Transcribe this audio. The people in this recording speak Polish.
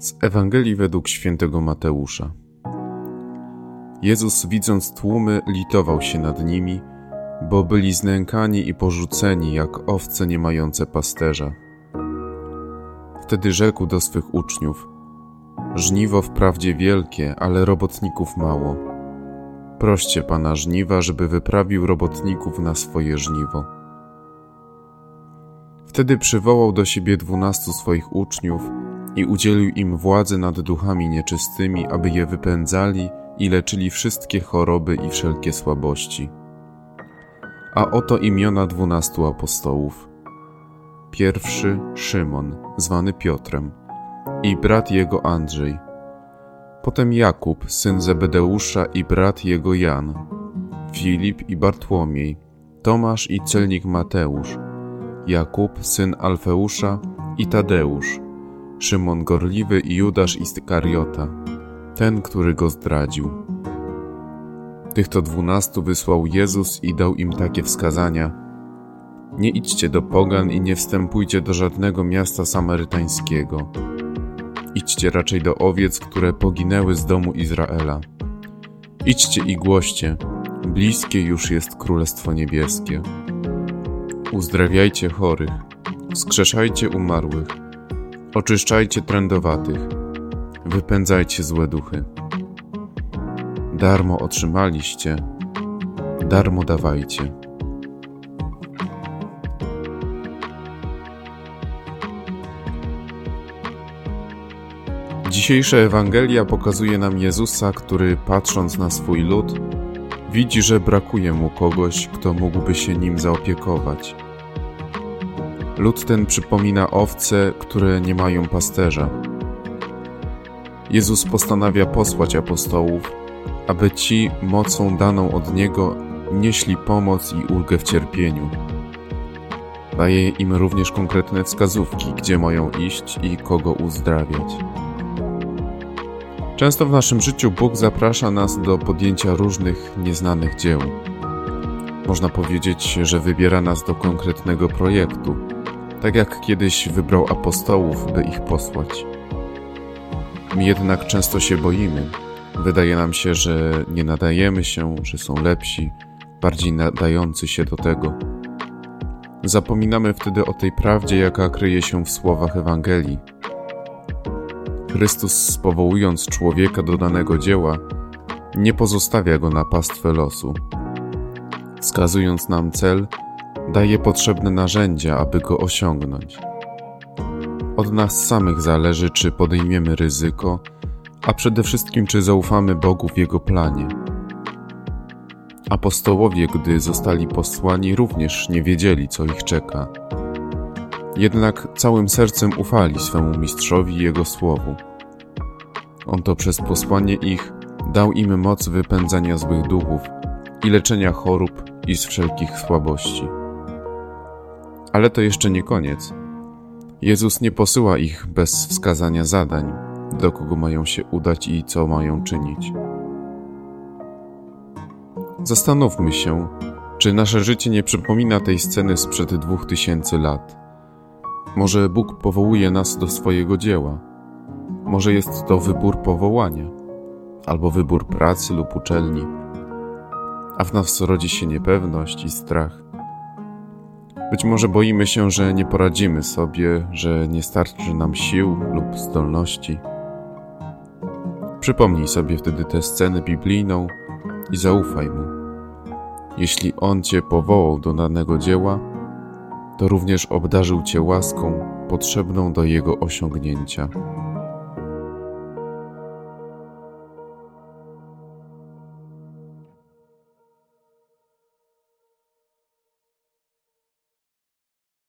Z Ewangelii według świętego Mateusza. Jezus, widząc tłumy, litował się nad nimi, bo byli znękani i porzuceni, jak owce nie mające pasterza. Wtedy rzekł do swych uczniów: Żniwo wprawdzie wielkie, ale robotników mało. Proście pana żniwa, żeby wyprawił robotników na swoje żniwo. Wtedy przywołał do siebie dwunastu swoich uczniów i udzielił im władzy nad duchami nieczystymi, aby je wypędzali i leczyli wszystkie choroby i wszelkie słabości. A oto imiona dwunastu apostołów. Pierwszy Szymon, zwany Piotrem, i brat jego Andrzej. Potem Jakub, syn Zebedeusza i brat jego Jan, Filip i Bartłomiej, Tomasz i celnik Mateusz, Jakub, syn Alfeusza i Tadeusz, Szymon Gorliwy i Judasz Iskariota, ten, który go zdradził. Tych to dwunastu wysłał Jezus i dał im takie wskazania: Nie idźcie do pogan i nie wstępujcie do żadnego miasta samarytańskiego. Idźcie raczej do owiec, które poginęły z domu Izraela. Idźcie i głoście: Bliskie już jest Królestwo Niebieskie. Uzdrawiajcie chorych, wskrzeszajcie umarłych Oczyszczajcie trędowatych, wypędzajcie złe duchy. Darmo otrzymaliście, darmo dawajcie. Dzisiejsza Ewangelia pokazuje nam Jezusa, który patrząc na swój lud, widzi, że brakuje mu kogoś, kto mógłby się nim zaopiekować Lud ten przypomina owce, które nie mają pasterza. Jezus postanawia posłać apostołów, aby ci mocą daną od Niego nieśli pomoc i ulgę w cierpieniu. Daje im również konkretne wskazówki, gdzie mają iść i kogo uzdrawiać. Często w naszym życiu Bóg zaprasza nas do podjęcia różnych nieznanych dzieł. Można powiedzieć, że wybiera nas do konkretnego projektu tak jak kiedyś wybrał apostołów, by ich posłać. My jednak często się boimy. Wydaje nam się, że nie nadajemy się, że są lepsi, bardziej nadający się do tego. Zapominamy wtedy o tej prawdzie, jaka kryje się w słowach Ewangelii. Chrystus, powołując człowieka do danego dzieła, nie pozostawia go na pastwę losu. Wskazując nam cel, daje potrzebne narzędzia, aby go osiągnąć. Od nas samych zależy, czy podejmiemy ryzyko, a przede wszystkim, czy zaufamy Bogu w Jego planie. Apostołowie, gdy zostali posłani, również nie wiedzieli, co ich czeka. Jednak całym sercem ufali swemu mistrzowi i jego słowu. On to przez posłanie ich dał im moc wypędzania złych duchów i leczenia chorób i z wszelkich słabości. Ale to jeszcze nie koniec. Jezus nie posyła ich bez wskazania zadań, do kogo mają się udać i co mają czynić. Zastanówmy się, czy nasze życie nie przypomina tej sceny sprzed dwóch tysięcy lat. Może Bóg powołuje nas do swojego dzieła. Może jest to wybór powołania, albo wybór pracy lub uczelni. A w nas rodzi się niepewność i strach. Być może boimy się, że nie poradzimy sobie, że nie starczy nam sił lub zdolności. Przypomnij sobie wtedy tę scenę biblijną i zaufaj mu. Jeśli on cię powołał do danego dzieła, to również obdarzył cię łaską potrzebną do jego osiągnięcia.